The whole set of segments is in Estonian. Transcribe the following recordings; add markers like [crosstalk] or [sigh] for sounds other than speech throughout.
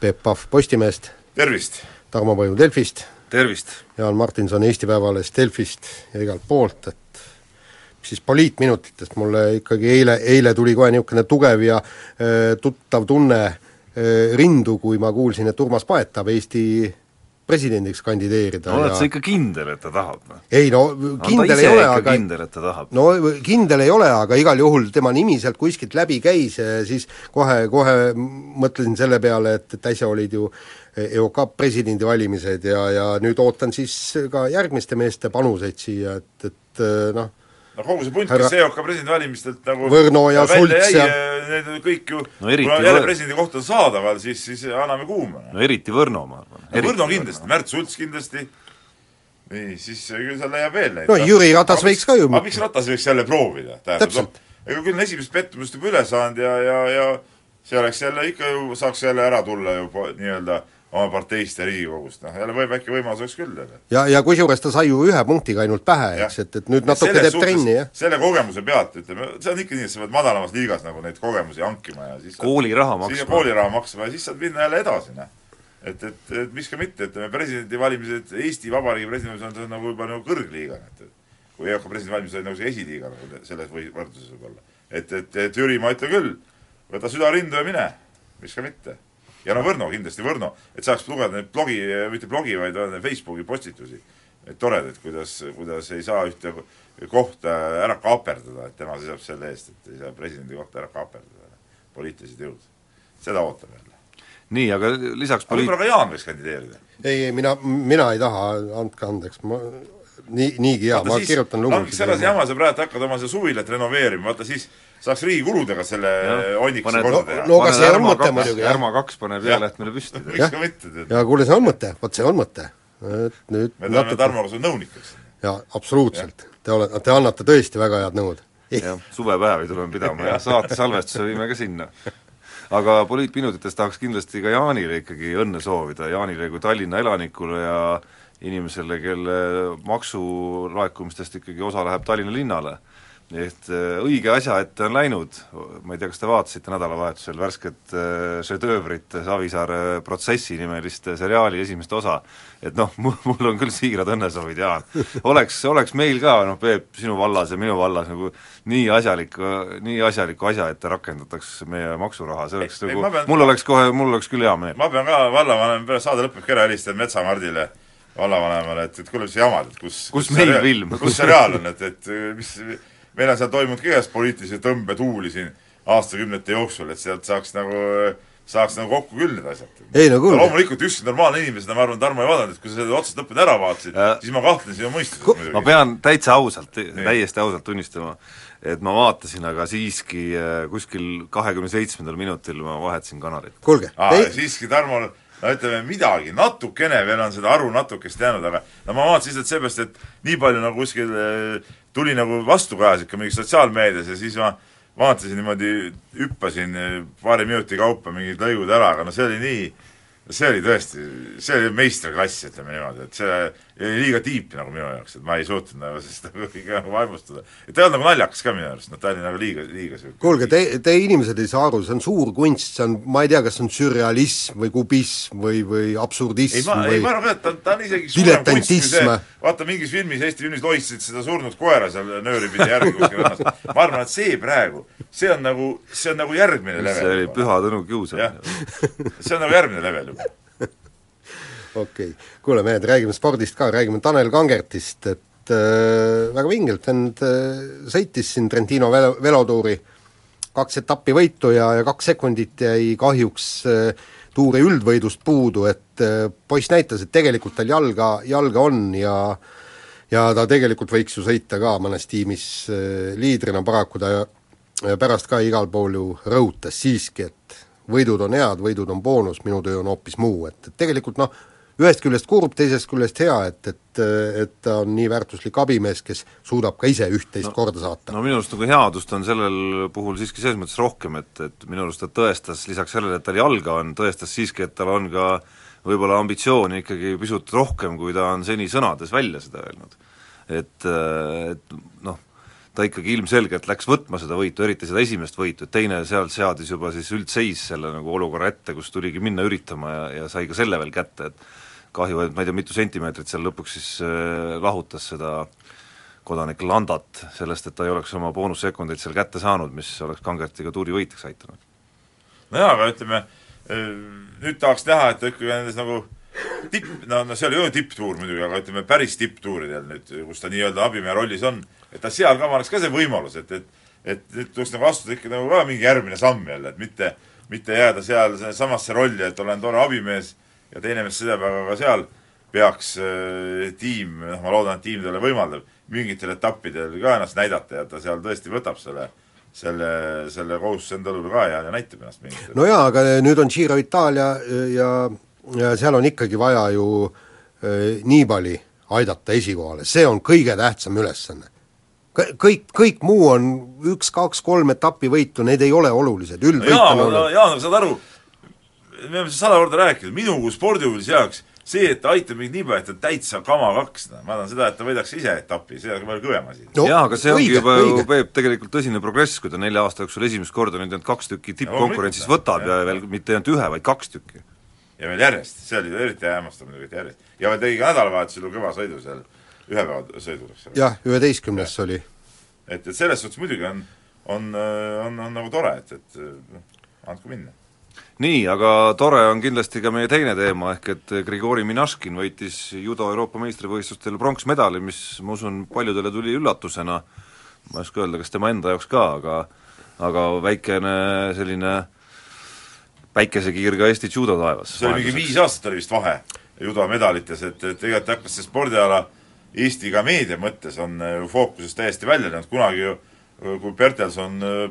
Peep Pahv Postimehest, tervist! Tarmo Paju Delfist, tervist! Jaan Martinson Eesti Päevalehest, Delfist ja igalt poolt, et siis poliitminutitest, mulle ikkagi eile, eile tuli kohe niisugune tugev ja öö, tuttav tunne öö, rindu, kui ma kuulsin, et Urmas Paet tahab Eesti presidendiks kandideerida oled ja sa ikka kindel, et ta tahab või? ei no kindel ei ole, aga kindel, et ta tahab? no kindel ei ole, aga igal juhul tema nimi sealt kuskilt läbi käis, siis kohe, kohe mõtlesin selle peale, et, et äsja olid ju EOK presidendivalimised ja, ja nüüd ootan siis ka järgmiste meeste panuseid siia, et, et noh, no kogu see punt, kes EOK presidendivalimistelt nagu Võrno ja Sults ja- need on kõik ju No eriti kuna jälle presidendi koht on saadaval, siis, siis anname kuuma. no eriti Võrno, ma arvan. no Võrno kindlasti, Märt Sults kindlasti, nii, siis küll seal leiab veel neid. No Jüri Ratas võiks ka ju- aga miks Ratas ei võiks jälle proovida? tähendab, Täpselt. noh, ega küll on esimest pettumust juba üle saanud ja, ja, ja see oleks jälle ikka ju, saaks jälle ära tulla ju nii-öelda oma parteist ja Riigikogust, noh jälle võib, äkki võimalus oleks küll jälle. ja, ja kusjuures ta sai ju ühe punktiga ainult pähe, eks, et, et nüüd natuke teeb trenni, jah. selle kogemuse pealt, ütleme, see on ikka nii, et sa pead madalamas liigas nagu neid kogemusi hankima ja siis Kooliraha siis maksma. kooliraha maksma ja siis saad minna jälle edasi, noh. et, et, et miks ka mitte, ütleme presidendivalimised, Eesti Vabariigi presidendivalimised on nagu juba nagu kõrgliiga, et et kui EOK presidendivalimised olid nagu see esiliiga nagu selles või võrdluses võib-olla. et, et, et Jüri, ma ütlen küll, võta süda rindu ja mine, miks ka mitte. Ja no Võrno kindlasti, Võrno, et saaks lugeda neid blogi, mitte blogi, vaid on Facebooki postitusi, neid toredaid, kuidas, kuidas ei saa ühte kohta ära kaaperdada, et tema seisab selle eest, et ei saa presidendi kohta ära kaaperdada, poliitilised jõud. seda ootan jälle. nii, aga lisaks poliit-, võib-olla ka Jaan võiks kandideerida. ei, ei mina, mina ei taha, andke andeks, ma nii, niigi hea, ma kirjutan lugusid selles jamas sa praegu hakkad oma seda suvilat renoveerima, vaata siis saaks riigi kuludega selle onnikuse korda teha no aga see on mõte muidugi, jah. Ärma kaks paneb pealehtmele püsti. miks ka mitte, tead. ja kuule, see on mõte, vot see on mõte. et nüüd me tuleme Tarmoga su nõunikeks. jaa, absoluutselt. Te olete, te annate tõesti väga head nõud. jah, suvepäevi tuleme pidama ja saate salvestuse viime ka sinna. aga poliitminutites tahaks kindlasti ka Jaanile ikkagi õnne soovida, Jaanile kui Tallinna elanikule ja inimesele, kelle maksulaekumistest ikkagi osa läheb Tallinna linnale. Et äh, õige asja ette on läinud, ma ei tea, kas te vaatasite nädalavahetusel värsket äh, šedöövrit Savisaare protsessi nimelist äh, seriaali esimest osa, et noh, mul, on küll siirad õnnesoovid, Jaan. oleks, oleks meil ka, noh Peep, sinu vallas ja minu vallas nagu nii asjalikku, nii asjalikku asja ette rakendataks meie maksuraha, see oleks Ei, nagu pean- mul oleks kohe, mul oleks küll hea meel. ma pean ka vallavanem, pärast saade lõpeb kella helistan Metsamardile, vallavanemale, et, et kuule, mis jamad, et kus Kus meil seriaal- film? kus seriaal on, et, et mis, meil on seal toimunud kõigest poliitilisi tõmbetuuli siin aastakümnete jooksul, et sealt saaks nagu, saaks nagu kokku küll need asjad. ei no loomulikult ükski normaalne inimesena, ma arvan, Tarmo ei vaadanud, et kui sa selle otsast lõpuni ära vaatasid Ja-, siis ma kahtlen sinu mõistuses ma pean täitsa ausalt, täiesti ausalt tunnistama, et ma vaatasin, aga siiski äh, kuskil kahekümne seitsmendal minutil ma vahetasin kanalit. kuulge, ah,, siiski Tarmol no ütleme midagi, natukene veel on seda aru natukest jäänud, aga no ma vaatasin lihtsalt seepärast, et nii palju nagu kuskil eh, tuli nagu vastukajasid ka mingis sotsiaalmeedias ja siis ma vaatasin niimoodi, hüppasin eh, paari minuti kaupa mingid lõigud ära, aga no see oli nii, see oli tõesti, see oli meisterklass, ütleme niimoodi, et see oli liiga tiip nagu minu jaoks, et ma ei suutnud nagu [laughs] sellest nagu kõige nagu vaimustada. et ta ei olnud nagu naljakas ka minu arust, noh ta oli nagu liiga, liiga sihuke kuulge, te, te inimesed ei saa aru, see on suur kunst, see on, ma ei tea, kas see on sürrealism või kubism või, või ei, absurdism ma, ei või ma arvan, et ta, ta on isegi suurem kunst kui see vaata mingis filmis, Eesti filmis lohistasid seda surnud koera seal nööri pidi järgi kuskil rannas. ma arvan, et see praegu, see on nagu, see on nagu järgmine see level oli. Püha Tõnu kiusamine jah, see on nagu järgmine level juba. Okei okay., kuule mehed, räägime spordist ka, räägime Tanel Kangertist, et äh, väga vingelt vend äh, sõitis siin Trentino velo, velotuuri, kaks etappi võitu ja, ja kaks sekundit jäi kahjuks äh, tuuri üldvõidust puudu, et äh, poiss näitas, et tegelikult tal jalga, jalga on ja ja ta tegelikult võiks ju sõita ka mõnes tiimis äh, liidrina, paraku ta äh, pärast ka igal pool ju rõhutas siiski, et võidud on head, võidud on boonus, minu töö on hoopis muu, et, et tegelikult noh, ühest küljest kurb, teisest küljest hea, et, et, et ta on nii väärtuslik abimees, kes suudab ka ise üht-teist no, korda saata. no minu arust nagu headust on sellel puhul siiski selles mõttes rohkem, et, et minu arust ta tõestas lisaks sellele, et tal jalga on, tõestas siiski, et tal on ka võib-olla ambitsiooni ikkagi pisut rohkem, kui ta on seni sõnades välja seda öelnud. et, et noh, ta ikkagi ilmselgelt läks võtma seda võitu, eriti seda esimest võitu, et teine seal seadis juba siis üldseis selle nagu olukorra ette, kus tuligi minna üritama ja, ja sai ka selle veel kätte, et kahju, et ma ei tea, mitu sentimeetrit seal lõpuks siis äh, lahutas seda kodanik Landat sellest, et ta ei oleks oma boonussekundeid seal kätte saanud, mis oleks Kangertiga tuuri võitjaks aitanud. nojaa, aga ütleme, äh, nüüd tahaks näha, et ikkagi nendes nagu tipp, no, no seal ei ole tipptuur muidugi, aga ütleme, päris tipptuuridel nüüd, kus ta nii-öelda abimehe rollis on, et ta seal ka oleks ka see võimalus, et, et et nüüd tuleks nagu astuda ikka nagu ka mingi järgmine samm jälle, et mitte, mitte jääda seal samasse rolli, et olen tore abimees ja teine mees sõidab, aga ka seal peaks äh, tiim, noh ma loodan, et tiim talle võimaldab mingitel etappidel ka ennast näidata ja ta seal tõesti võtab selle selle, selle kohustuse enda õlule ka ja, ja näitab ennast mingitel. No jaa, aga nüüd on Giro Itaalia ja, ja seal on ikkagi vaja ju äh, Nibali aidata esikohale, see on kõige tähtsam ülesanne. Kõik, kõik muu on üks, kaks, kolm etappi võitu, need ei ole olulised, üldvõit on oluline. Jaan, saad aru, me oleme seda sada korda rääkinud, minu kui spordiuudise jaoks see, et ta aitab mind nii palju, et ta täitsa kama kaks, noh, ma tahan seda, et ta võidaks ise etapi, see on palju kõvem asi no,. jaa, aga see ongi õige, juba ju, Peep, tegelikult tõsine progress, kui ta nelja aasta jooksul esimest korda nüüd need kaks tükki tippkonkurentsis võtab ja, ja veel mitte ainult ühe, vaid kaks tükki. ja veel järjest, see oli eriti hämmastav muidugi, et järjest. ja veel tegi ka nädalavahetusel ju kõva sõidu seal ühe päeva sõidul, eks ole. jah, üheteistkümnes oli. et, et selles suhtes muidugi on, on, on, on nagu tore, et, et noh, andku minna. Nii, aga tore on kindlasti ka meie teine teema, ehk et Grigori Minaškin võitis judo Euroopa meistrivõistlustel pronksmedali, mis ma usun, paljudele tuli üllatusena, ma ei oska öelda, kas tema enda jaoks ka, aga aga väikene selline päikesekiir ka Eesti judo taevas. see oli mingi viis aastat oli vist vahe judomedalites, et, et tegelikult hakkas see spordiala Eesti ka meedia mõttes on ju fookusest täiesti välja läinud, kunagi ju kui Bertelson, äh,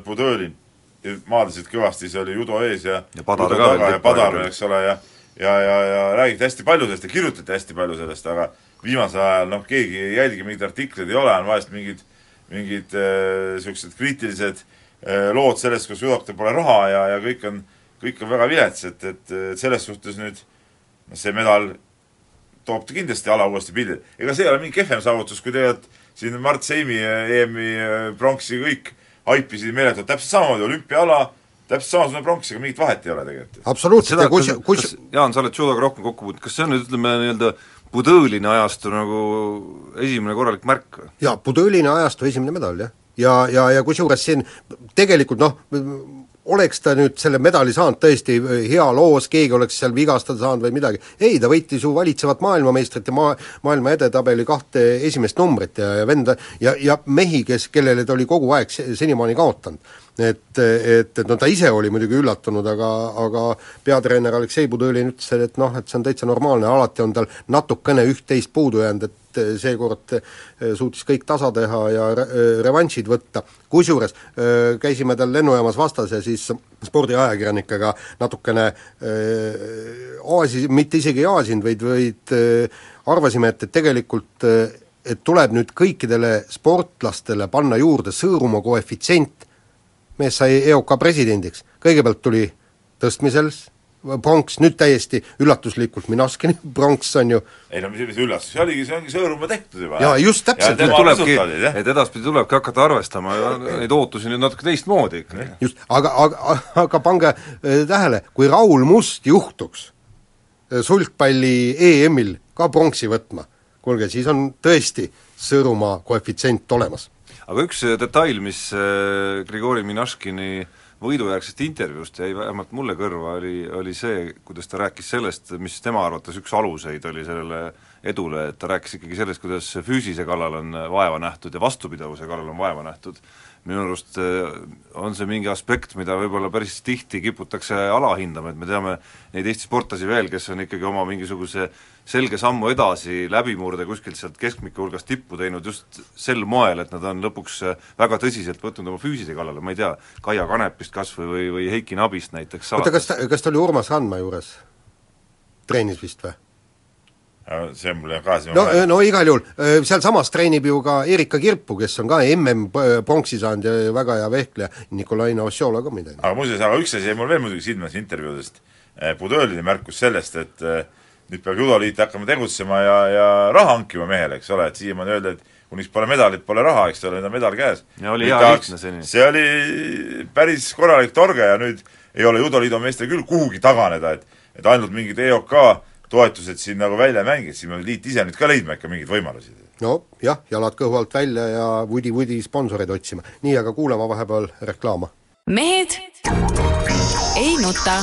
Budõlin maadlesid kõvasti, see oli judo ees ja ja Padar ka veel. ja Padar, eks ole, ja ja, ja, ja räägiti hästi palju sellest ja kirjutati hästi palju sellest, aga viimasel ajal noh, keegi ei jälgi, mingeid artikleid ei ole, on vahest mingid, mingid niisugused äh, kriitilised äh, lood sellest, kus judokatel pole raha ja, ja kõik on, kõik on väga vilets, et, et, et selles suhtes nüüd noh, see medal toob ta kindlasti ala uuesti pildile. ega see ei ole mingi kehvem saavutus, kui tegelikult siin Mart Seimi EM-i pronksi kõik haipisid meeletult, täpselt samamoodi olümpiaala, täpselt samasugune pronks, ega mingit vahet ei ole tegelikult. absoluutselt, ja kus, kus Jaan, sa oled judoga rohkem kokku puutunud, kas see on nüüd ütleme, nii-öelda Budõline ajastu nagu esimene korralik märk või? jaa, Budõline ajastu esimene medal, jah. ja, ja, ja, ja kusjuures siin tegelikult noh, oleks ta nüüd selle medali saanud tõesti hea loos, keegi oleks seal vigastada saanud või midagi, ei, ta võitis ju valitsevat maailmameistrit ja maa, maailma edetabeli kahte esimest numbrit ja, ja venda ja, ja mehi, kes, kellele ta oli kogu aeg senimaani kaotanud et, et, et no ta ise oli muidugi üllatunud, aga, aga peatreener Aleksei Budõlin ütles, et noh, et see on täitsa normaalne, alati on tal natukene üht-teist puudu jäänud, et seekord eh, suutis kõik tasa teha ja re-, revanšid võtta. kusjuures eh, käisime tal lennujaamas vastas ja siis spordiajakirjanikega natukene aasi-, mitte isegi ei aasinud, vaid, vaid arvasime, et, et tegelikult et tuleb nüüd kõikidele sportlastele panna juurde Sõõrumaa koefitsient, mees sai EOK presidendiks, kõigepealt tuli tõstmisel pronks, nüüd täiesti üllatuslikult Minaskini pronks [laughs] on ju ei no mis, mis üllatus, see oligi, see ongi Sõõrumaa tehtud juba. jaa, just täpselt. tulebki, et edaspidi tulebki hakata arvestama neid ootusi nüüd natuke teistmoodi ikka. just, aga, aga, aga pange äh, tähele, kui Raul Must juhtuks äh, sulgpalli EM-il ka pronksi võtma, kuulge, siis on tõesti Sõõrumaa koefitsient olemas aga üks äh, detail, mis äh, Grigori Minaškini võidujärgsest intervjuust jäi vähemalt mulle kõrva, oli, oli see, kuidas ta rääkis sellest, mis tema arvates üks aluseid oli sellele edule, et ta rääkis ikkagi sellest, kuidas füüsise kallal on vaeva nähtud ja vastupidavuse kallal on vaeva nähtud, minu arust äh, on see mingi aspekt, mida võib-olla päris tihti kiputakse alahindama, et me teame neid Eesti sportlasi veel, kes on ikkagi oma mingisuguse selge sammu edasi, läbimurde kuskilt sealt keskmike hulgast tippu teinud just sel moel, et nad on lõpuks äh, väga tõsiselt võtnud oma füüsise kallale, ma ei tea, Kaia Kanepist kas või, või, või Heiki Nabist näiteks oota, kas ta, kas ta oli Urmas Randma juures? treenis vist või? See mul jääb ka no, no igal juhul, sealsamas treenib ju ka Erika Kirpu, kes on ka MM pronksi saanud ja väga hea vehkleja, Nikolai Novosjolov ka midagi. aga muuseas, aga üks asi jäi mul veel muidugi silma intervjuudest, Budõlini märkus sellest, et nüüd peab judoliit hakkama tegutsema ja, ja raha hankima mehele, eks ole, et siiamaani öelda, et kuniks pole medalit, pole raha, eks ole, nüüd on medal käes. ja oli hea lihtne seni. see oli päris korralik torge ja nüüd ei ole judoliidu meestel küll kuhugi taganeda, et et ainult mingid EOK toetused siin nagu välja ei mängi, et siin peab liit ise nüüd ka leidma ikka mingeid võimalusi. no jah, jalad kõhu alt välja ja vudi-vudi sponsoreid otsima. nii, aga kuulame vahepeal reklaama. mehed ei nuta.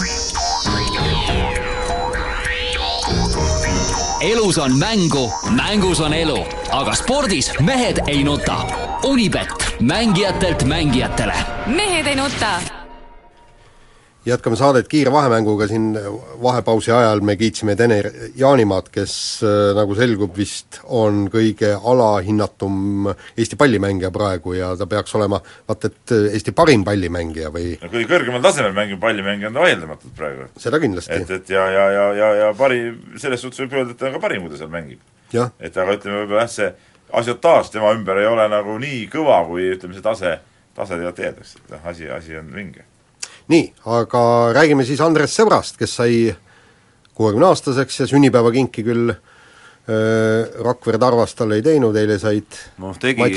elus on mängu, mängus on elu, aga spordis mehed ei nuta. Unibet, mängijatelt mängijatele. mehed ei nuta jätkame saadet kiire vahemänguga, siin vahepausi ajal me kiitsime Tener Jaanimaad, kes nagu selgub, vist on kõige alahinnatum Eesti pallimängija praegu ja ta peaks olema vaat et Eesti parim pallimängija või no kõige kõrgemal tasemel mängiv pallimängija on ta vaieldamatult praegu. seda kindlasti. et, et ja, ja, ja, ja, ja pari, selles suhtes võib öelda, et ta on ka parim, kui ta seal mängib. et aga ütleme, võib-olla jah, see asiotaaž tema ümber ei ole nagu nii kõva, kui ütleme, see tase, tase tegelikult eeldaks, et noh, asi, asi on vinge nii, aga räägime siis Andres Sõbrast, kes sai kuuekümne-aastaseks ja sünnipäevakinki küll äh, Rakvere Tarvas talle ei teinud, eile said noh, tegi,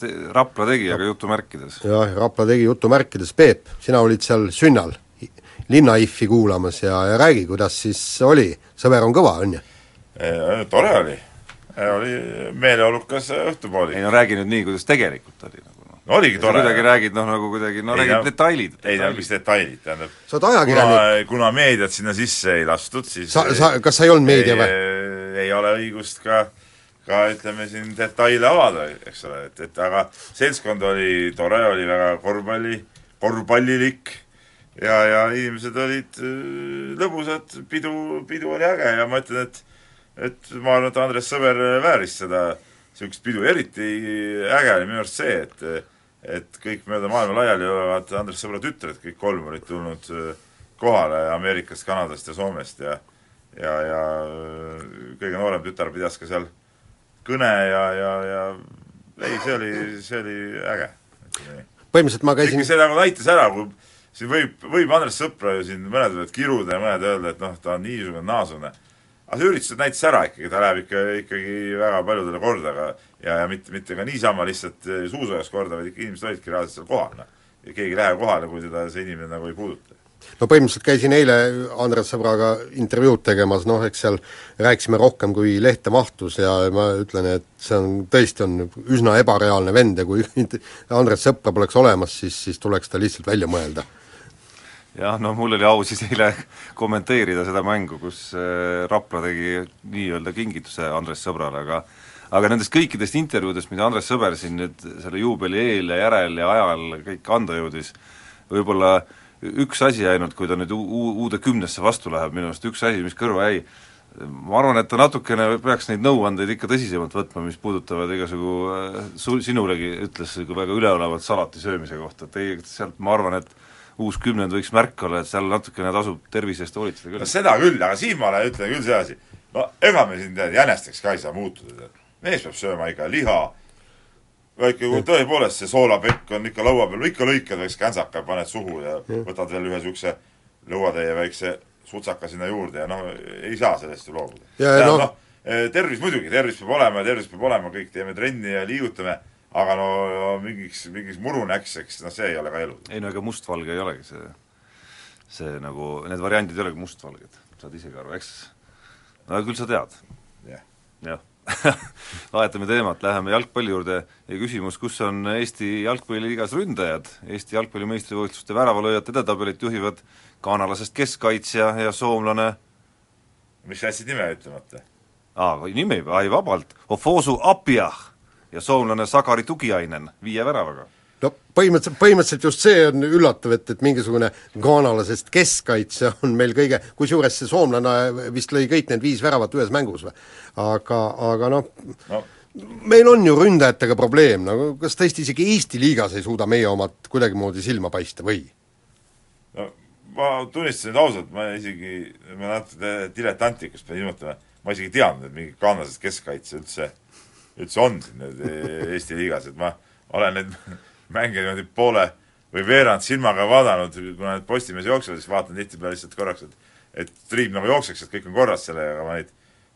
te, Rapla tegi, aga jutumärkides. jah, Rapla tegi jutumärkides, Peep, sina olid seal sünnal linna-IF-i kuulamas ja, ja räägi, kuidas siis oli, sõber on kõva, on ju? tore oli, oli meeleolukas õhtupooli. ei no räägi nüüd nii, kuidas tegelikult oli nagu no oligi tore. kuidagi räägid noh, nagu kuidagi, no räägid detailid. ei no mis detailid, tähendab sa oled ajakirjanik. kuna meediat sinna sisse ei lastud, siis sa, sa, kas sa ei olnud meedia või? ei ole õigust ka, ka ütleme siin detaile avada, eks ole, et, et aga seltskond oli tore, oli väga korvpalli, korvpallilik ja, ja inimesed olid äh, lõbusad, pidu, pidu oli äge ja ma ütlen, et et ma arvan, et Andres Sõber vääris seda niisugust pidu, eriti äge oli minu arust see, et et kõik mööda maailma laiali olevad Andres Sõbra tütred, kõik kolm olid tulnud äh, kohale Ameerikast, Kanadast ja Soomest ja ja, ja äh, kõige noorem tütar pidas ka seal kõne ja, ja, ja ei, see oli, see oli äge. põhimõtteliselt ma käisin see nagu näitas ära, kui siin võib, võib Andres Sõpra ju siin, mõned võivad kiruda ja mõned öelda, et noh, ta on niisugune, naasugune, aga see üritus näitas ära ikkagi, ta läheb ikka, ikkagi väga paljudele korda, aga ja, ja mitte, mitte ka niisama lihtsalt eh, suusõjas korda, vaid ikka inimesed olidki reaalselt seal kohal, noh. ja keegi ei lähe kohale, kui teda see inimene nagu ei puuduta no põhimõtteliselt käisin eile Andres sõbraga intervjuud tegemas, noh eks seal rääkisime rohkem, kui lehte mahtus ja ma ütlen, et see on, tõesti on üsna ebareaalne vend ja kui [laughs] Andres sõpra poleks olemas, siis, siis tuleks ta lihtsalt välja mõelda. Jah, no mul oli au siis eile kommenteerida seda mängu, kus äh, Rapla tegi nii-öelda kingituse Andres sõbrale, aga aga nendest kõikidest intervjuudest, mida Andres Sõber siin nüüd selle juubeli eel ja järel ja ajal kõik anda jõudis, võib-olla üks asi ainult, kui ta nüüd uude kümnesse vastu läheb, minu arust üks asi, mis kõrva jäi, ma arvan, et ta natukene peaks neid nõuandeid ikka tõsisemalt võtma, mis puudutavad igasugu sul, sinulegi ütles väga üleolevalt salati söömise kohta, et ei, sealt ma arvan, et uus kümnend võiks märk olla, et seal natukene tasub tervise eest hoolitseda küll. no seda küll, aga siinmaale ütlen küll see asi, no ega me siin jänesteks ka ei saa muutuda, mees peab sööma ikka liha, väike, kui tõepoolest see soolapekk on ikka laua peal, ikka lõikad väikse käntsaka ja paned suhu ja võtad veel ühe niisuguse lõuatäie väikse sutsaka sinna juurde ja noh, ei saa sellest ju loobuda. No, no, tervis muidugi, tervis peab olema ja tervis peab olema, kõik teeme trenni ja liigutame, aga no mingiks, mingiks murunäkseks, no see ei ole ka elu. ei no ega mustvalge ei olegi see, see nagu, need variandid ei olegi mustvalged, saad ise ka aru, eks? No küll sa tead. Jah. Yeah.. jah. [laughs] Vahetame teemat, läheme jalgpalli juurde ja küsimus, kus on Eesti jalgpalliliigas ründajad? Eesti jalgpalli meistrivõistluste väravalööjate edetabelit juhivad ganalasest keskkaitsja ja soomlane. Mis jätsid nime ütlemata? aa, nimi, ai vabalt, Ofosu Apiah ja soomlane Sakari Tugiainen viie väravaga. no põhimõtteliselt, põhimõtteliselt just see on üllatav, et, et mingisugune ganalasest keskkaitse on meil kõige, kusjuures see soomlane vist lõi kõik need viis väravat ühes mängus või? aga, aga noh no meil on ju ründajatega probleem, no kas tõesti isegi Eesti liigas ei suuda meie omad kuidagimoodi silma paista või? no ma tunnistasin ausalt, ma isegi, ma natuke diletantlikust pean ilmutama, ma isegi ei teadnud, et mingi kanlasest keskkaitse üldse, üldse on siin nüüd Eesti liigas, et ma olen neid [laughs] mänge niimoodi poole või veerand silmaga vaadanud, kuna need Postimees jooksevad, siis vaatan tihtipeale lihtsalt korraks, et et triib nagu jookseks, et kõik on korras sellega, aga ma neid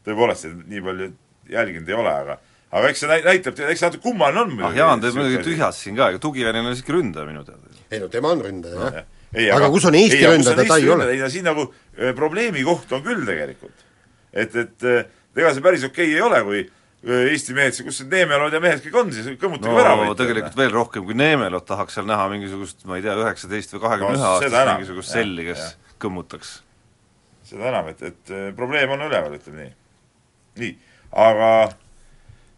tõepoolest nii palju jälginud ei ole, aga aga eks see näi-, näitab, eks see natuke kummaline on ah Jaan teeb muidugi tühjast siin ka, aga Tugiväline on siiski ründaja minu teada. ei no tema on ründaja, jah. ei, aga kus on Eesti ründaja, teda ei ole? ei no siin nagu äh, probleemi koht on küll tegelikult. et, et äh, ega see päris okei okay ei ole, kui Eesti mehed, kus need Neemelod ja mehed kõik on, siis kõmmutage no, ära võita. tegelikult veel rohkem kui Neemelod tahaks seal näha mingisugust, ma ei tea, üheksateist või kahekümne ühe aastast mingisugust selli, kes ja. kõmmutaks. seda enam, et, et probleem on üleval, ütleme nii. nii, aga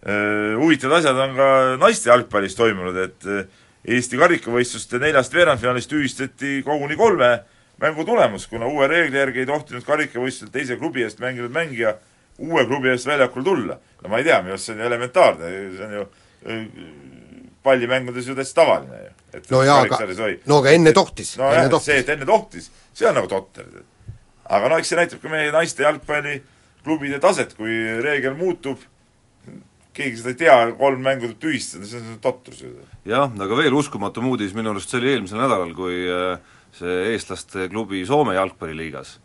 Äh, huvitavad asjad on ka naiste jalgpallis toimunud, et äh, Eesti karikavõistluste neljast veerandfinaalist tühistati koguni kolme mängu tulemus, kuna uue reegli järgi ei tohtinud karikavõistlustel teise klubi eest mänginud mängija uue klubi eest väljakul tulla. no ma ei tea, minu arust see on ju elementaarne, see on ju äh, pallimängudes ju täitsa tavaline ju. no jaa, aga, no aga enne tohtis. no jah, see, et enne tohtis, see on nagu totter. aga no eks see näitab ka meie naiste jalgpalliklubide taset, kui reegel muutub keegi seda ei tea, kolm mängu tuleb tühistada, see on totrus ju. jah, aga veel uskumatum uudis minu arust, see oli eelmisel nädalal, kui äh, see eestlaste klubi Soome jalgpalliliigas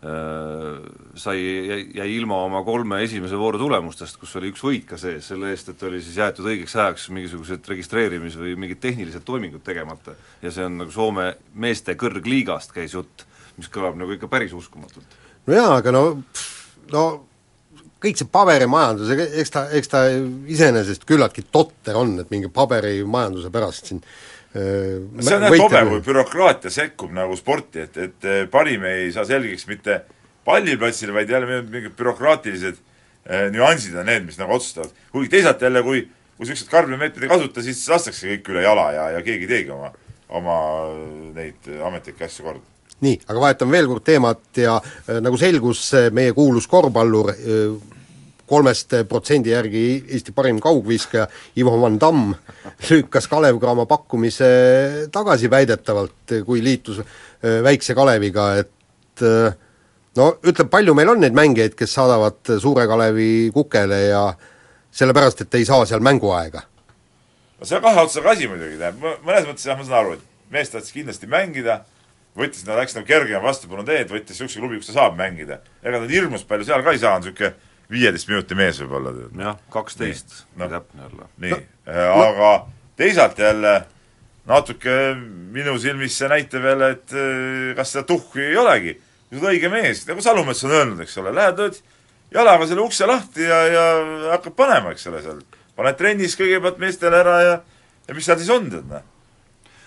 sai, jäi, jäi ilma oma kolme esimese vooru tulemustest, kus oli üks võit ka sees, selle eest, et oli siis jäetud õigeks ajaks mingisugused registreerimis- või mingid tehnilised toimingud tegemata. ja see on nagu Soome meeste kõrgliigast käis jutt, mis kõlab nagu ikka päris uskumatult. no jaa, aga no, no kõik see paberimajandus, eks ta, eks ta iseenesest küllaltki totter on, et mingi paberimajanduse pärast siin äh, see on jah tobe, kui bürokraatia sekkub nagu sporti, et, et äh, parim ei saa selgeks mitte palliplatsil, vaid jälle mingid bürokraatilised äh, nüansid on need, mis nagu otsustavad. kuigi teisalt jälle, kui, kui niisuguseid karme meetmeid ei kasuta, siis lastakse kõik üle jala ja, ja keegi ei teegi oma, oma neid ametlikke asju korda nii, aga vahetame veel kord teemat ja äh, nagu selgus, meie kuulus korvpallur äh, kolmest protsendi järgi Eesti parim kaugviskaja Ivo Van Damm lükkas Kalev Cramo pakkumise tagasi väidetavalt, kui liitus äh, väikse Kaleviga, et äh, no ütleb, palju meil on neid mängijaid, kes saadavad Suure Kalevi kukele ja sellepärast, et ei saa seal mänguaega? no see on kahe otsaga asi muidugi, tähendab, mõnes mõttes jah, ma saan aru, et mees tahtis kindlasti mängida, võttis, ta läks nagu kergema vastupanu teed, võttis niisuguse klubi, kus ta saab mängida. ega ta hirmus palju seal ka ei saa, on niisugune viieteist minuti mees võib-olla. jah, kaksteist no, täpne olla. nii no,, äh, aga teisalt jälle natuke minu silmis see näitab jälle, et äh, kas seda tuhhi ei olegi. sa oled õige mees, nagu Salumets on öelnud, eks ole, lähed lööd jalaga selle ukse lahti ja, ja hakkad panema, eks ole, seal. paned trennis kõigepealt meestele ära ja, ja mis seal siis on, tead noh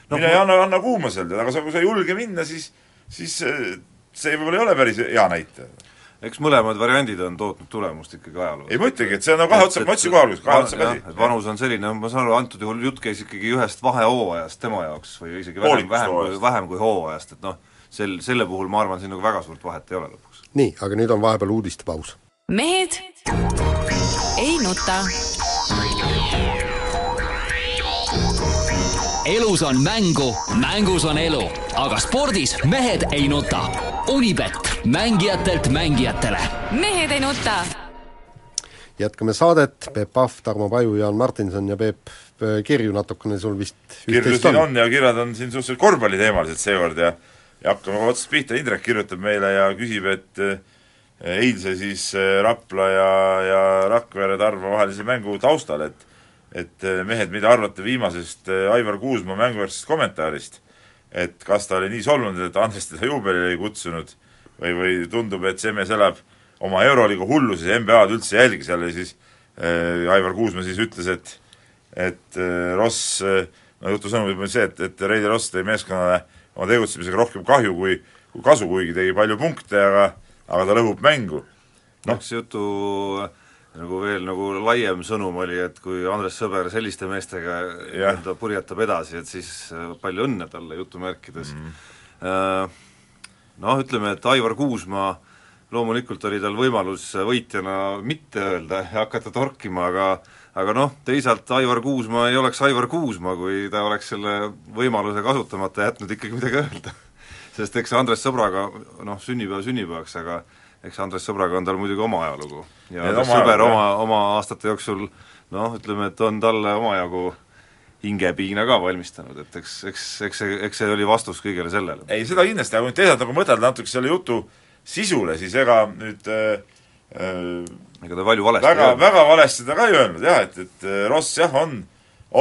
no, mine ja anna, anna kuuma seal, tead, aga sa, kui sa ei julge minna, siis, siis äh, see võib-olla ei ole päris hea näitaja eks mõlemad variandid on tootnud tulemust ikkagi ajaloos. ei ma ütlengi, et see on nagu kahe otsaga, ma ütlesin kohe alguses, kahe otsaga asi. et vanus on selline, ma saan aru, antud juhul jutt käis ikkagi ühest vahehooajast tema jaoks või isegi vähem, vähem kui, vähem kui hooajast, et noh, sel, selle puhul ma arvan, siin nagu väga suurt vahet ei ole lõpuks. nii, aga nüüd on vahepeal uudistepaus. mehed ei nuta. elus on mängu, mängus on elu, aga spordis mehed ei nuta. Unibet mängijatelt mängijatele. mehed ei nuta. jätkame saadet, Peep Pahv, Tarmo Paju, Jaan Martinson ja Peep, kirju natukene sul vist kirju siin on ja kirjad on siin suhteliselt korvpalliteemalised seekord ja ja hakkame kohe otsast pihta, Indrek kirjutab meile ja küsib, et eh, eilse siis eh, Rapla ja, ja Rakvere Tarva vahelise mängu taustal, et et eh, mehed, mida arvate viimasest Aivar Kuusmaa mänguväärsest kommentaarist, et kas ta oli nii solvunud, et Andres teda juubelile ei kutsunud või, või tundub, et see mees elab oma Euroliiga hulluses ja NBA-d üldse ei jälgi seal ja siis äh, Aivar Kuusma siis ütles, et et äh, Ross äh,, no jutu sõnum võib olla see, et, et Reili Ross tõi meeskonnale oma tegutsemisega rohkem kahju kui, kui kasu, kuigi tegi palju punkte, aga aga ta lõhub mängu. noh, see jutu nagu veel nagu laiem sõnum oli, et kui Andres Sõber selliste meestega nii-öelda purjetab edasi, et siis äh, palju õnne talle jutumärkides mm. -hmm. Noh, ütleme, et Aivar Kuusmaa loomulikult oli tal võimalus võitjana mitte öelda ja hakata torkima, aga aga noh, teisalt Aivar Kuusmaa ei oleks Aivar Kuusmaa, kui ta oleks selle võimaluse kasutamata jätnud ikkagi midagi öelda. [laughs] sest eks Andres Sõbraga noh, sünnipäev sünnipäevaks, aga eks Andres Sõbraga on tal muidugi oma ajalugu. ja Andres oma Sõber oma, oma aastate jooksul noh, ütleme, et on talle omajagu hingepiina ka valmistanud, et eks, eks, eks see, eks see oli vastus kõigele sellele. ei, seda kindlasti, aga kui nüüd teisalt nagu mõtelda natuke selle jutu sisule, siis ega nüüd äh, äh, ega ta palju valesti väga väga valesti ta ka ei öelnud jah, et, et äh, Ross jah, on,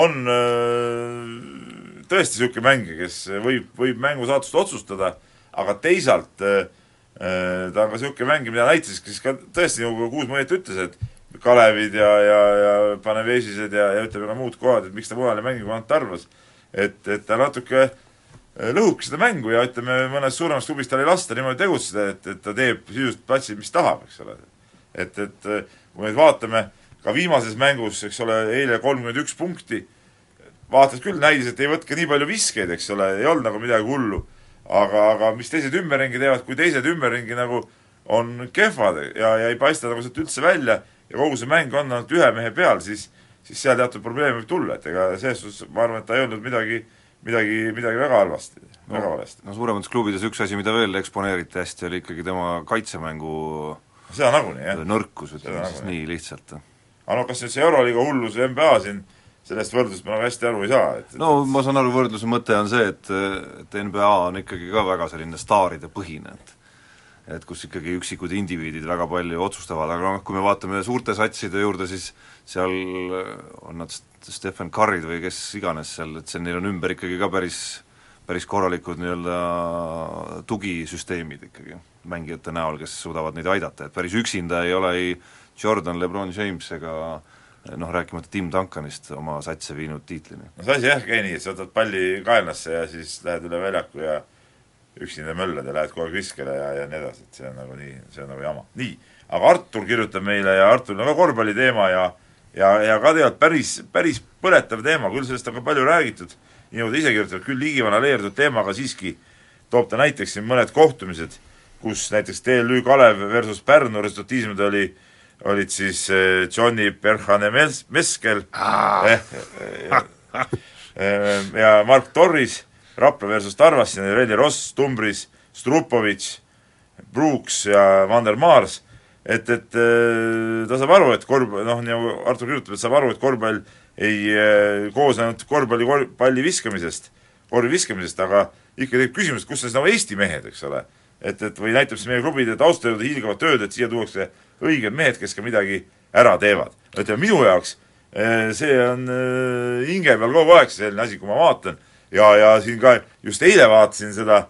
on äh, tõesti niisugune mängija, kes võib, võib mängu saatust otsustada, aga teisalt äh, ta on ka niisugune mängija, mida näitas siis ka tõesti, nagu Kuusmaa õieti ütles, et Kalevid ja, ja, ja Panevėžised ja, ja ütleme ka muud kohad, et miks ta mujal ei mängi, kui Ant arvas. et, et ta natuke äh, lõhubki seda mängu ja ütleme, mõnes suuremas klubis tal ei lasta niimoodi tegutseda, et, et ta teeb sisuliselt platsil, mis tahab, eks ole. et, et kui me nüüd vaatame ka viimases mängus, eks ole, eile kolmkümmend üks punkti, vaatas küll, näidis, et ei võtke nii palju viskeid, eks ole, ei olnud nagu midagi hullu. aga, aga mis teised ümberringi teevad, kui teised ümberringi nagu on kehvad ja, ja ei paista nagu sealt üldse välja ja kogu see mäng on ainult ühe mehe peal, siis siis seal teatud probleem võib tulla, et ega selles suhtes ma arvan, et ta ei öelnud midagi, midagi, midagi väga halvasti, väga valesti. no suuremates klubides üks asi, mida veel eksponeeriti hästi, oli ikkagi tema kaitsemängu seda nagunii, jah. nõrkus, ütleme siis nii lihtsalt. aga no kas nüüd see Euroliiga hullus või NBA siin, sellest võrdlusest ma nagu hästi aru ei saa, et no ma saan aru, võrdluse mõte on see, et, et NBA on ikkagi ka väga selline staaride põhine, et et kus ikkagi üksikud indiviidid väga palju otsustavad, aga noh, kui me vaatame suurte satside juurde, siis seal on nad St- Stephen Curry'd või kes iganes seal, et see, neil on ümber ikkagi ka päris päris korralikud nii-öelda tugisüsteemid ikkagi mängijate näol, kes suudavad neid aidata, et päris üksinda ei ole ei Jordan, LeBron James ega noh, rääkimata Tim Duncanist oma satse viinud tiitlini. no see asi jah, käi nii, et sa võtad palli kaenlasse ja siis lähed üle väljaku ja üksinda möllad ja lähed kogu aeg viskele ja, ja nii edasi, et see on nagu nii, see on nagu jama. nii, aga Artur kirjutab meile ja Arturil on ka korvpalliteema ja ja, ja ka tegelikult päris, päris põletav teema, küll sellest on ka palju räägitud, nii nagu ta ise kirjutab, küll liigivana leerdunud teema, aga siiski toob ta näiteks siin mõned kohtumised, kus näiteks TLÜ Kalev versus Pärnu resultatiivsemad oli, olid siis eh, Johnny Perhane-Mes-, Meskel. Eh, eh, eh, ja Mark Torris, Rapla versus Tarvas, siin oli Reli Ross, Tumbris, Strupovitš, Brooks ja Van der Maars, et, et eh, ta saab aru, et korv-, noh, nagu Artur kirjutab, et saab aru, et korvpall ei eh, koosne ainult korvpalli kor-, palli viskamisest, korvi viskamisest, aga ikka tekib küsimus, kus on siis nagu Eesti mehed, eks ole. et, et või näitab siis meie klubide taustajuurde hiilgavat tööd, et siia tuuakse õiged mehed, kes ka midagi ära teevad. ütleme, minu jaoks eh, see on hinge peal kogu aeg selline asi, kui ma vaatan ja, ja siin ka just eile vaatasin seda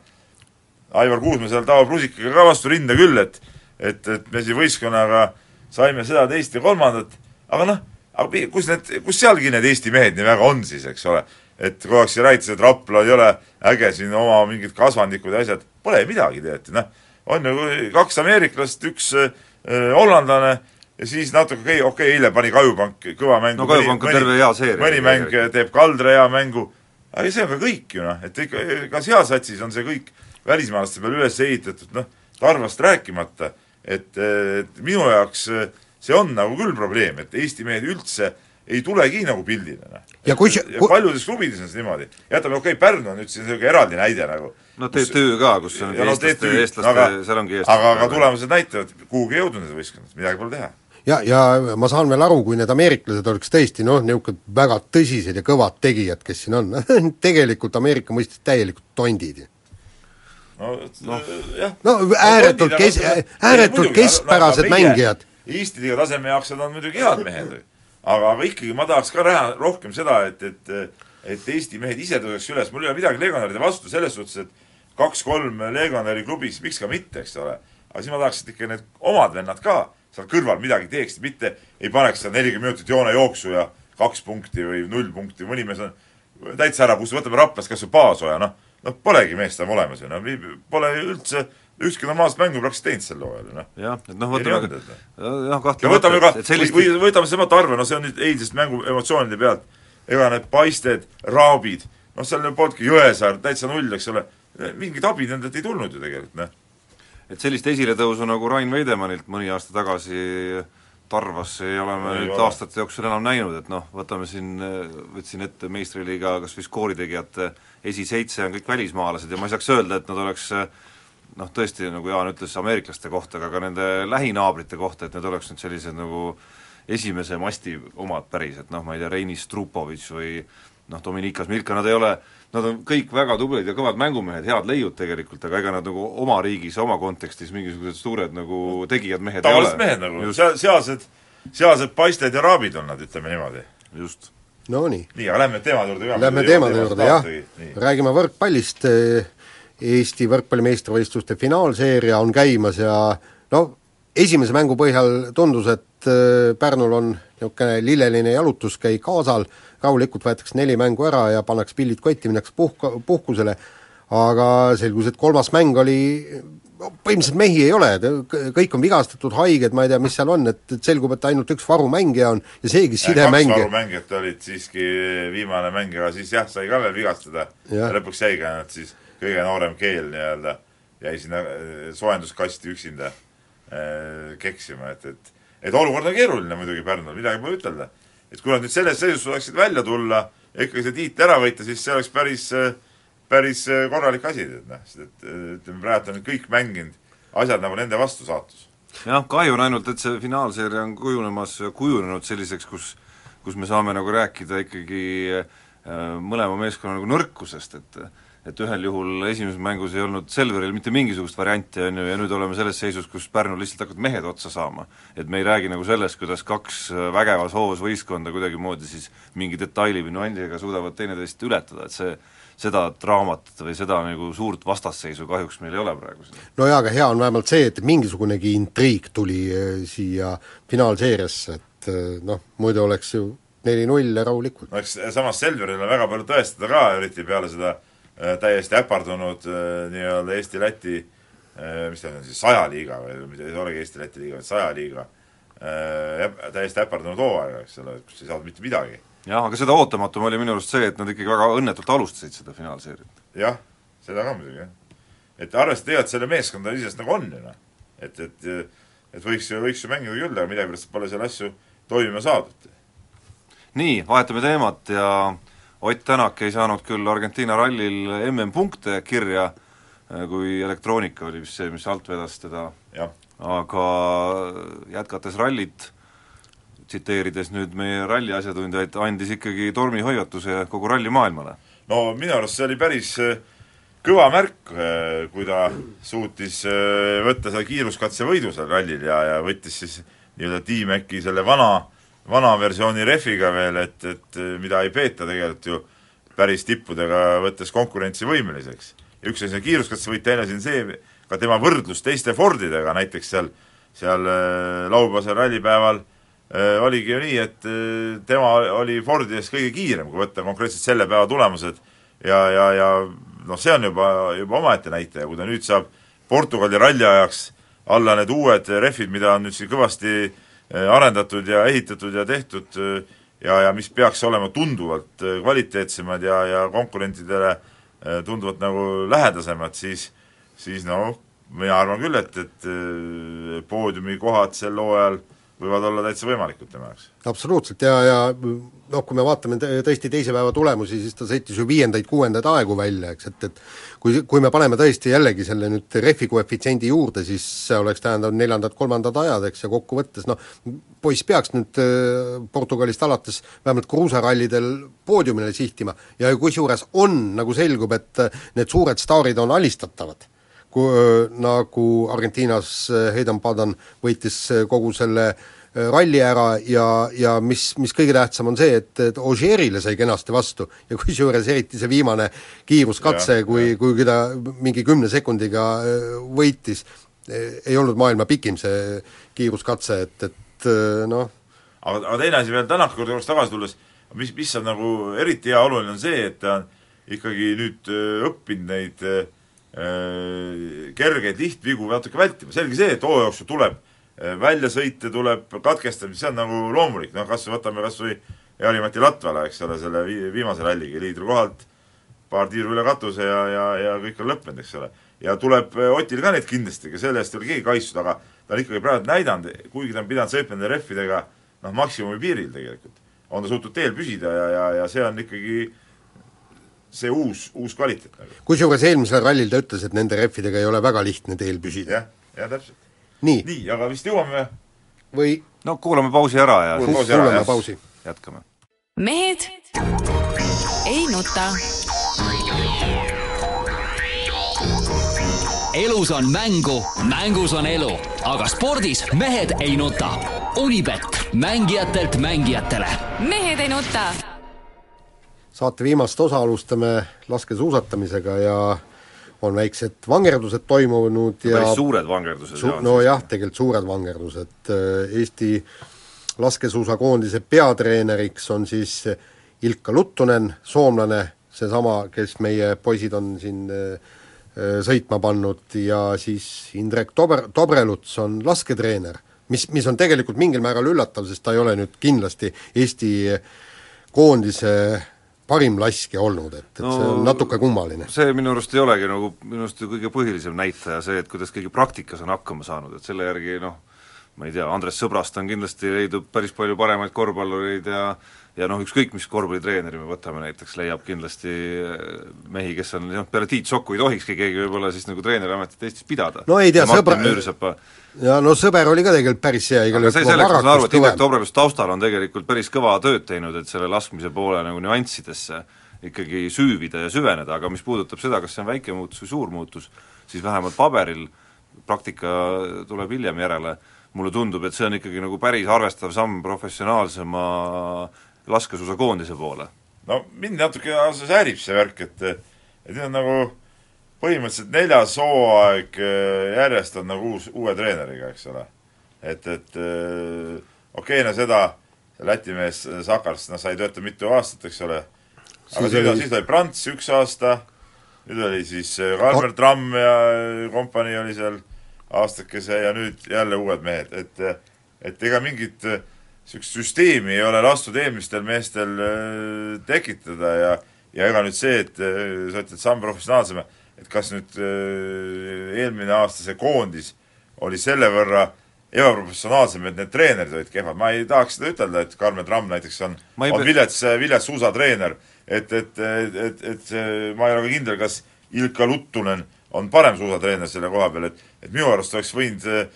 Aivar Kuusma seal Taavo Prusikaga ka vastu rinda küll, et et, et me siin võistkonnaga saime seda, teist ja kolmandat, aga noh, aga kus need, kus sealgi need Eesti mehed nii väga on siis, eks ole. et kogu aeg siin räägitakse, et Rapla ei ole äge siin oma mingid kasvandikud ja asjad, pole midagi teati, noh. on ju kaks ameeriklast, üks äh, hollandlane ja siis natuke, okei okay, okay, eile pani Kajupank kõva mängu. No Kajupank on terve hea seeria mõni mäng teeb Kaldre hea mängu, aga see on ka kõik ju noh, et ikka, ka seal satsis on see kõik välismaalaste peale üles ehitatud, noh, Tarvast rääkimata, et, et minu jaoks see on nagu küll probleem, et Eesti mehed üldse ei tulegi nagu pildile, noh. Ja kui- ja kui- paljudes klubides on see niimoodi. jätame, okei okay,, Pärnu on nüüd siin niisugune eraldi näide nagu. no TTÜ ka, kus on eestlaste, eestlaste, aga, seal ongi eestlaste aga, aga tulemused näitavad, kuhugi ei jõudnud need võistkonnad, midagi pole teha. Ja, ja ma saan veel aru, kui need ameeriklased oleks tõesti noh, niisugused väga tõsised ja kõvad tegijad, kes siin on, [laughs] tegelikult Ameerika mõistes täielikult tondid. no, no jah. no ääretult kes- ääretult keskpärased mängijad. Eesti liiga taseme jaoks nad on muidugi head mehed, aga, aga ikkagi ma tahaks ka näha rohkem seda, et, et et Eesti mehed ise tõuseks üles, mul ei ole midagi legionäride vastu selles suhtes, et kaks-kolm legionäri klubis, miks ka mitte, eks ole. aga siis ma tahaks, et ikka need omad vennad ka seal kõrval midagi teeksid, mitte ei paneks seal nelikümmend minutit joonejooksu ja kaks punkti või null punkti, mõni mees on täitsa ära pusta, võtame Raplas kas või Paasoja, noh, noh polegi meest enam olemas ju, no pole üldse ükski normaalset mängu praktiliselt teinud sel hooajal ju noh. jah, et noh, võtame et- jah, ja kahtlemata, võtame ka, sellist või või võtame semalt arve, no see on nüüd eilsest mängu emotsioonide pealt, ega need paisted, raabid, noh seal polnudki Jõesaar täitsa null, eks ole, mingit abi nendelt ei tulnud ju tegelikult, noh. Et sellist esiletõusu nagu Rain Veidemannilt mõni aasta tagasi Tarvas ei ole me Ei nüüd ole. aastate jooksul enam näinud, et noh, võtame siin, võtsin ette meistriliiga kas või skooritegijate esiseitse on kõik välismaalased ja ma ei saaks öelda, et nad oleks noh, tõesti, nagu Jaan ütles, ameeriklaste kohta, aga ka nende lähinaabrite kohta, et need oleks nüüd sellised nagu esimese masti omad päris, et noh, ma ei tea, Reinis Strupovitš või noh, Dominikas Milka, nad ei ole, nad on kõik väga tublid ja kõvad mängumehed, head leiud tegelikult, aga ega nad nagu oma riigis, oma kontekstis mingisugused suured nagu tegijad mehed ei ole. tavalised mehed nagu, sealsed, sealsed paisted ja raabid on nad, ütleme niimoodi. just. Nonii, nii, aga lähme teemade juurde ka. lähme teemade juurde, jah. räägime võrkpallist, Eesti võrkpalli meistrivõistluste finaalseeria on käimas ja no esimese mängu põhjal tundus, et äh, Pärnul on niisugune lilleline jalutuskäik kaasal, rahulikult võetakse neli mängu ära ja pannakse pillid kotti, minnakse puhka, puhkusele, aga selgus, et kolmas mäng oli põhimõtteliselt mehi ei ole, kõik on vigastatud, haiged, ma ei tea, mis seal on, et, et selgub, et ainult üks varumängija on ja seegi kaks sidemängija. varumängijat olid siiski viimane mäng, aga siis jah, sai ka veel vigastada. Jah. ja lõpuks jäigi ainult siis kõige noorem keel nii-öelda, jäi sinna eh, soojenduskasti üksinda keksima, et, et et olukord on keeruline muidugi Pärnul, midagi pole ütelda. et kui nad nüüd selles seisus suudaksid välja tulla ikkagi see tiit ära võita, siis see oleks päris, päris korralik asi, et noh, sest et ütleme, praegu on kõik mänginud asjad nagu nende vastu saatus. jah, kahju on ainult, et see finaalseeria on kujunemas, kujunenud selliseks, kus kus me saame nagu rääkida ikkagi äh, mõlema meeskonna nagu nõrkusest, et et ühel juhul esimeses mängus ei olnud Selveril mitte mingisugust varianti, on ju, ja nüüd oleme selles seisus, kus Pärnul lihtsalt hakkavad mehed otsa saama. et me ei räägi nagu sellest, kuidas kaks vägevas hoos võistkonda kuidagimoodi siis mingi detaili või nüansiga suudavad teineteist ületada, et see seda draamat või seda nagu suurt vastasseisu kahjuks meil ei ole praegu no jaa, aga hea on vähemalt see, et mingisugunegi intriig tuli äh, siia finaalseeriasse, et äh, noh, muidu oleks ju neli-null ja rahulikult. no eks samas Selveril on väga palju tõestada ka, eriti peale seda äh, täiesti äpardunud äh, nii-öelda Eesti-Läti äh, mis ta on siis, sajaliiga või mitte ei olegi Eesti-Läti liiga, vaid sajaliiga äh, äp- täiesti äpardunud hooaega, eks ole, kus ei saanud mitte midagi. jah, aga seda ootamatum oli minu arust see, et nad ikkagi väga õnnetult alustasid seda finaalseeriat. jah, seda ka muidugi, jah. et arvestades tegelikult selle meeskonda iseenesest nagu on ju noh, et, et et võiks ju, võiks ju mängida küll, aga millegipärast pole seal asju toimima saadud. nii, vahetame teemat ja Ott Tänak ei saanud küll Argentiina rallil MM-punkte kirja, kui elektroonika oli vist see, mis alt vedas teda, aga jätkates rallit, tsiteerides nüüd meie ralli asjatundjaid, andis ikkagi tormihoiatuse kogu rallimaailmale. no minu arust see oli päris äh, kõva märk, kui ta suutis äh, võtta selle kiiruskatse võidu seal rallil ja, ja võttis siis nii-öelda T-Maci selle vana, vana versiooni rehviga veel, et, et äh, mida ei peeta tegelikult ju päris tippudega võttes konkurentsivõimeliseks. üks asi on kiiruskatsevõit, teine asi on see, ka tema võrdlus teiste Fordidega, näiteks seal, seal äh, laupäevasel rallipäeval äh, oligi ju nii, et äh, tema oli Fordi eest kõige kiirem, kui võtta konkreetselt selle päeva tulemused ja, ja, ja noh, see on juba, juba omaette näitaja, kui ta nüüd saab Portugali ralli ajaks alla need uued rehvid, mida on nüüd siin kõvasti eh, arendatud ja ehitatud ja tehtud eh, ja, ja mis peaks olema tunduvalt eh, kvaliteetsemad ja, ja konkurentidele tunduvalt nagu lähedasemad, siis siis noh, mina arvan küll, et, et poodiumikohad sel hooajal võivad olla täitsa võimalikud tema jaoks. absoluutselt. Ja, ja noh, kui me vaatame tõ- tõesti teise päeva tulemusi, siis ta sõitis ju viiendaid-kuuendaid aegu välja, eks, et et kui, kui me paneme tõesti jällegi selle nüüd rehvi koefitsiendi juurde, siis see oleks tähendanud neljandad-kolmandad ajad, eks, ja kokkuvõttes noh, poiss peaks nüüd äh, Portugalist alates vähemalt kruusarallidel poodiumile sihtima. Ja kusjuures on, nagu selgub, et äh, need suured staarid on alistatavad nagu Argentiinas Heidan Padan võitis kogu selle ralli ära ja, ja mis, mis kõige tähtsam on see, et, et Ogierile sai kenasti vastu. Ja kusjuures eriti see viimane kiiruskatse, kui, kui ta mingi kümne sekundiga võitis, ei olnud maailma pikim see kiiruskatse, et, et noh, aga, aga teine asi veel Tänaku juurde tagasi tulles, mis, mis on nagu eriti hea oluline, on see, et ta on ikkagi nüüd õppinud neid äh, kergeid lihtvigu natuke vältima, selge see, et hooaja jooksul tuleb äh, väljasõite, tuleb katkestamisi, see on nagu loomulik, noh kas võtame kas või Jari-Mati Latvala, eks ole, selle vi-, viimase ralliga liidri kohalt, paar tiiru üle katuse ja, ja, ja kõik on lõppenud, eks ole. ja tuleb äh, Otil ka neid kindlasti, ega selle eest ei ole keegi kaitstud, aga ta on ikkagi praegu näidanud, kuigi ta on pidanud sõitma nende rehvidega noh, maksimumi piiril tegelikult, on ta suutnud teel püsida ja, ja, ja see on ikkagi see uus, uus kvaliteet nagu. kusjuures eelmisel rallil ta ütles, et nende rehvidega ei ole väga lihtne teel püsida. jah, jah täpselt. nii, nii, aga vist jõuame või no kuulame pausi ära ja Kuulame pausi ära, jah. pausi. jätkame. mehed ei nuta. elus on mängu, mängus on elu, aga spordis mehed ei nuta. Unibet, mängijatelt mängijatele mehed ei nuta. Saate viimast osa alustame laskesuusatamisega ja on väiksed vangerdused toimunud ja päris suured vangerdused Su-, nojah, tegelikult suured vangerdused, Eesti laskesuusakoondise peatreeneriks on siis Ilka Luttunen, soomlane, seesama, kes meie poisid on siin äh, äh, sõitma pannud ja siis Indrek Tober-, Tobreluts on lasketreener, mis, mis on tegelikult mingil määral üllatav, sest ta ei ole nüüd kindlasti Eesti koondise parim laskja olnud, et, et no, see on natuke kummaline. see minu arust ei olegi nagu minu arust kõige põhilisem näitaja see, et kuidas keegi praktikas on hakkama saanud, et selle järgi noh, ma ei tea, Andres Sõbrast on kindlasti, leidub päris palju paremaid korvpallureid ja ja noh, ükskõik mis korvpallitreeneri me võtame näiteks, leiab kindlasti eh, mehi, kes on noh, peale Tiit Sokku ei tohikski keegi võib-olla siis nagu treeneriametit Eestis pidada. no ei tea, sõbra- Müürsepa ja no sõber oli ka tegelikult päris hea, igal aga see juhul selleks, ma saan aru, et Indrek. Tobrelus taustal on tegelikult päris kõva tööd teinud, et selle laskmise poole nagu nüanssidesse ikkagi süüvida ja süveneda, aga mis puudutab seda, kas see on väike muutus või suur muutus, siis vähemalt paberil, praktika tuleb hiljem järele, mulle tundub, et see on ikkagi nagu päris arvestav samm professionaalsema laskesuusakoondise poole. no mind natuke ausalt öeldes häirib see värk, et et nüüd on nagu põhimõtteliselt neljas hooaeg äh, järjest on nagu uus, uue treeneriga, eks ole. et, et äh, okei okay, no seda Läti mees Sakars, noh, sai töötada mitu aastat, eks ole, aga Siis siis, oli- siis oli Prants üks aasta, nüüd oli siis äh, Kalmer Tramm ja kompanii oli seal aastakese ja nüüd jälle uued mehed, et et ega mingit äh, niisugust süsteemi ei ole lastud eelmistel meestel äh, tekitada ja ja ega nüüd see, et äh, sa ütled samm professionaalsem, et kas nüüd äh, eelmine aasta see koondis oli selle võrra ebaprofessionaalsem, et need treenerid olid kehvad, ma ei tahaks seda ütelda, et Karmen Tramm näiteks on, on vilets, vilets suusatreener, et, et, et, et, et ma ei ole ka kindel, kas Ilka Luttunen on parem suusatreener selle koha peal, et et minu arust oleks võinud äh,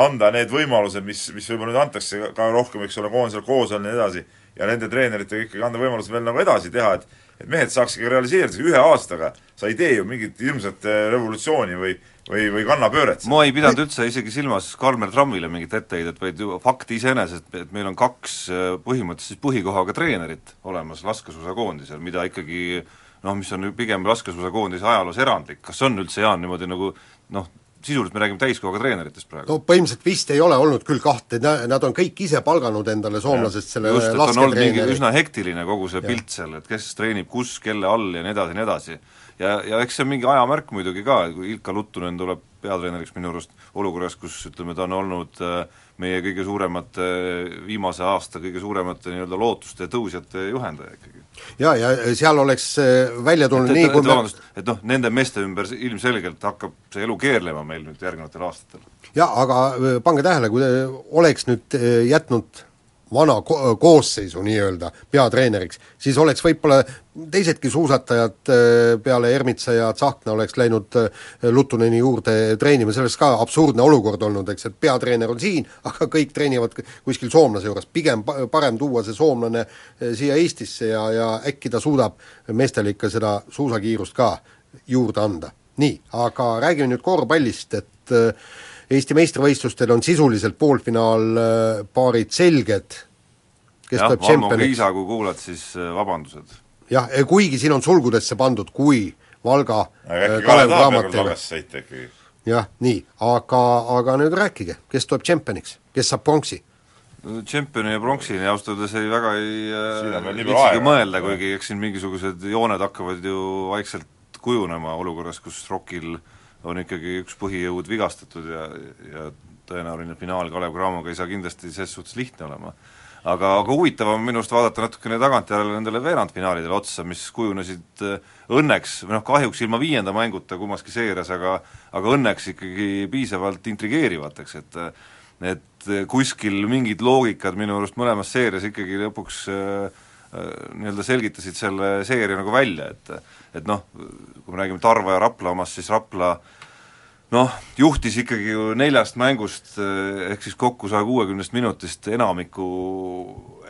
anda need võimalused, mis, mis võib-olla nüüd antakse ka- rohkem, eks ole, koondisel koos olla ja nii edasi, ja nende treeneritega ikkagi anda võimalus veel nagu edasi teha, et et mehed saakski realiseerida, ühe aastaga sa ei tee ju mingit ilmset äh, revolutsiooni või või, või kannapööret. ma ei pidanud üldse isegi silmas Kalmer Trammile mingit etteheidet, vaid ju fakt iseenesest, et meil on kaks äh, põhimõtteliselt põhikohaga treenerit olemas laskesuusakoondisel, mida ikkagi noh, mis on pigem laskesuusakoondise ajaloos erandlik, kas on üldse, Jaan, niimoodi nagu noh, sisuliselt me räägime täiskohaga treeneritest praegu? no põhimõtteliselt vist ei ole olnud küll kahte, nad on kõik ise palganud endale soomlasest selle just, et on olnud mingi üsna hektiline kogu see pilt seal, et kes treenib kus, kelle all ja nii edasi ja nii edasi. ja, ja eks see on mingi ajamärk muidugi ka, kui Ilka Luttunen tuleb peatreeneriks minu arust olukorras, kus ütleme, ta on olnud äh, meie kõige suuremate, viimase aasta kõige suuremate nii-öelda lootuste tõusjate juhendaja ikkagi. ja, ja seal oleks äh, välja tulnud et, nii, kui me vabandust, et noh, nende meeste ümber ilmselgelt hakkab see elu keerlema meil nüüd järgnevatel aastatel. jaa, aga äh, pange tähele, kui oleks nüüd äh, jätnud vana ko-, koosseisu nii-öelda peatreeneriks, siis oleks võib-olla teisedki suusatajad äh, peale Ermitsa ja Tsahkna oleks läinud äh, Luttuneni juurde treenima, see oleks ka absurdne olukord olnud, eks, et peatreener on siin, [laughs] aga kõik treenivad kuskil soomlase juures, pigem pa-, parem tuua see soomlane äh, siia Eestisse ja, ja äkki ta suudab meestele ikka seda suusakiirust ka juurde anda. nii, aga räägime nüüd korvpallist, et äh, Eesti meistrivõistlustel on sisuliselt poolfinaalpaarid selged, kes jah, tuleb Valmo tšempioniks. Kiisa, kui kuulad, siis äh, vabandused. jah, kuigi siin on sulgudesse pandud, kui Valga äh, Kalev ikkagi. jah, nii, aga, aga nüüd rääkige, kes tuleb tšempioniks, kes saab pronksi? Tšempioni ja pronksini ausalt öeldes ei väga ei äh, viitsigi mõelda, kuigi eks siin mingisugused jooned hakkavad ju vaikselt kujunema olukorras, kus ROK-il on ikkagi üks põhijõud vigastatud ja, ja tõenäoline finaal Kalev Cramoga ei saa kindlasti ses suhtes lihtne olema. aga, aga huvitav on minu arust vaadata natukene tagantjärele nendele veerandfinaalidele otsa, mis kujunesid äh, õnneks, või noh kahjuks ilma viienda mänguta kummaski seerias, aga aga õnneks ikkagi piisavalt intrigeerivateks, et et kuskil mingid loogikad minu arust mõlemas seerias ikkagi lõpuks äh, äh, nii-öelda selgitasid selle seeria nagu välja, et et noh, kui me räägime Tarva ja Rapla omast, siis Rapla noh, juhtis ikkagi ju neljast mängust äh, ehk siis kokku saja kuuekümnest minutist enamiku,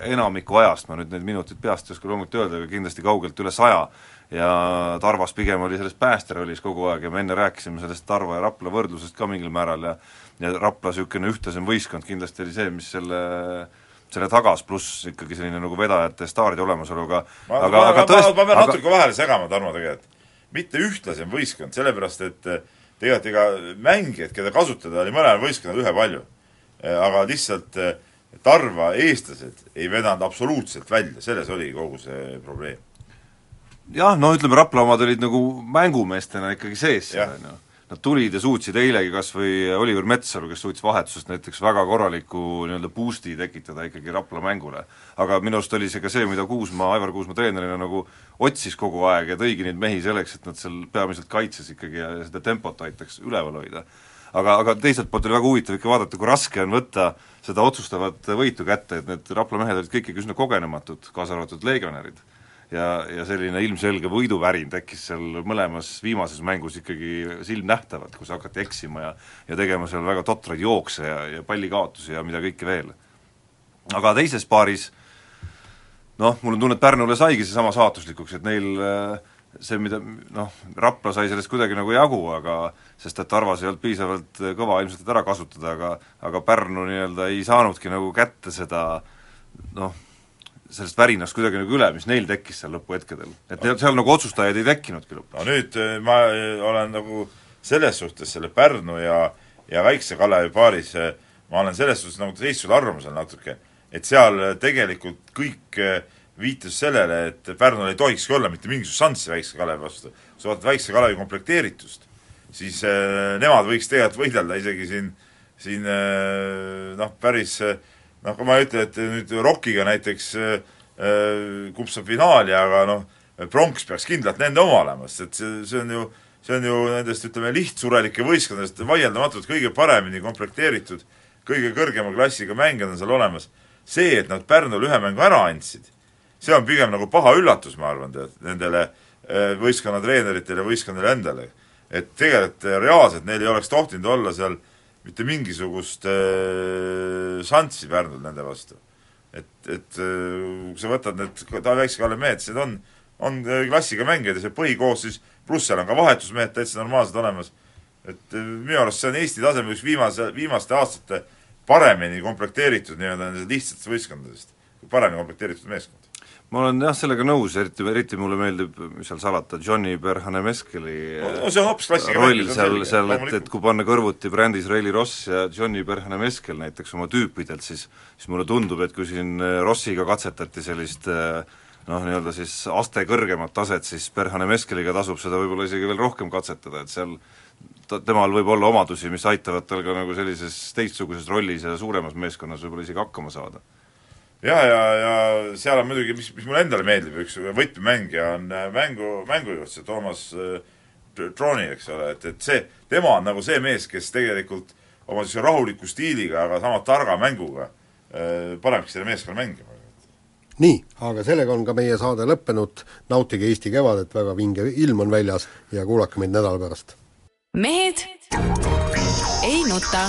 enamiku ajast, ma nüüd neid minuteid peast ei oska loomulikult öelda, aga kindlasti kaugelt üle saja, ja Tarvas pigem oli selles päästerollis kogu aeg ja me enne rääkisime sellest Tarva ja Rapla võrdlusest ka mingil määral ja ja Rapla niisugune ühtlasem võistkond kindlasti oli see, mis selle selle tagas, pluss ikkagi selline nagu vedajate staaride olemasoluga ma, aga, ma, aga ma, tõest-, ma pean aga natuke vahele segama, Tarmo, tegelikult. mitte ühtlasem võistkond, sellepärast et eh, tegelikult ega mängijaid, keda kasutada, oli mõlemal võistkonnal ühepalju. aga lihtsalt eh, Tarva eestlased ei vedanud absoluutselt välja, selles oli kogu see probleem jah, no ütleme, Rapla omad olid nagu mängumeestena ikkagi sees seal, on ju. Nad tulid ja suutsid eilegi kas või Oliver Metsalu, kes suutis vahetusest näiteks väga korraliku nii-öelda boost'i tekitada ikkagi Rapla mängule. aga minu arust oli see ka see, mida Kuusma, Aivar Kuusma treenerina nagu otsis kogu aeg ja tõigi neid mehi selleks, et nad seal peamiselt kaitses ikkagi ja seda tempot aitaks üleval hoida. aga, aga teiselt poolt oli väga huvitav ikka vaadata, kui raske on võtta seda otsustavat võitu kätte, et need Rapla mehed olid kõik ikkagi üsna kogenematud, kaasa arvatud legionärid ja, ja selline ilmselge võiduvärin tekkis seal mõlemas viimases mängus ikkagi silmnähtavalt, kus hakati eksima ja ja tegema seal väga totraid jookse ja, ja pallikaotusi ja mida kõike veel. aga teises paaris noh, mul on tunne, et Pärnule saigi seesama saatuslikuks, et neil see, mida noh, Rapla sai sellest kuidagi nagu jagu, aga sest et Tarvas ei olnud piisavalt kõva ilmselt, et ära kasutada, aga aga Pärnu nii-öelda ei saanudki nagu kätte seda noh, sellest värinast kuidagi nagu üle, mis neil tekkis seal lõpuhetkedel. et no. seal nagu otsustajaid ei tekkinudki lõpuks. no nüüd eh, ma eh, olen nagu selles suhtes selle Pärnu ja, ja Väikse Kalevi paaris eh, ma olen selles suhtes nagu teistsugusel arvamusel natuke, et seal tegelikult kõik viitas sellele, et Pärnul ei tohikski olla mitte mingisugust šanssi Väikse Kalevi vastu. kui sa vaatad Väikse Kalevi komplekteeritust, siis nemad võiks tegelikult võidelda isegi siin, siin noh, päris äh, noh, kui ma ei ütle, et nüüd Rockiga näiteks äh, äh, kupsab finaali, aga noh, pronks peaks kindlalt nende oma olema, sest et see, see on ju, see on ju nendest, ütleme, lihtsurelike võistkondadest vaieldamatult kõige paremini komplekteeritud, kõige kõrgema klassiga mängijad on seal olemas. see, et nad Pärnule ühe mängu ära andsid, see on pigem nagu paha üllatus, ma arvan, tead, nendele äh, võistkonna treeneritele, võistkonnale endale. et tegelikult reaalselt neil ei oleks tohtinud olla seal äh, mitte mingisugust äh, šanssi Pärnul nende vastu. et, et äh, kui sa võtad need väikse kalle mehed, siis need on, on äh, klassiga mängijad ja see põhikoosseis, pluss seal on ka vahetusmehed täitsa normaalsed olemas, et äh, minu arust see on Eesti tasemel üks viimase, viimaste aastate paremini komplekteeritud nii-öelda lihtsatest võistkondadest, paremini komplekteeritud meeskond ma olen jah, sellega nõus, eriti, eriti mulle meeldib, mis seal salata, Johnny Berhanemeskeli no see on hoopis klassika roll seal, seal, et, et kui panna kõrvuti brändis Reili Ross ja Johnny Berhanemeskel näiteks oma tüüpidelt, siis siis mulle tundub, et kui siin äh, Rossiga katsetati sellist äh, noh, nii-öelda siis aste kõrgemat taset, siis Berhanemeskeliga tasub seda võib-olla isegi veel rohkem katsetada, et seal ta, temal võib olla omadusi, mis aitavad tal ka nagu sellises teistsuguses rollis ja suuremas meeskonnas võib-olla isegi hakkama saada ja, ja, ja seal on muidugi, mis, mis mulle endale meeldib, üks võtmemängija on äh, mängu, mängujuht, see Toomas äh, Troni, eks ole, et, et see, tema on nagu see mees, kes tegelikult oma niisuguse rahuliku stiiliga, aga sama targa mänguga äh, panebki selle meeskonna mängima. nii, aga sellega on ka meie saade lõppenud, nautige Eesti kevadet, väga vinge ilm on väljas ja kuulake meid nädala pärast. mehed ei nuta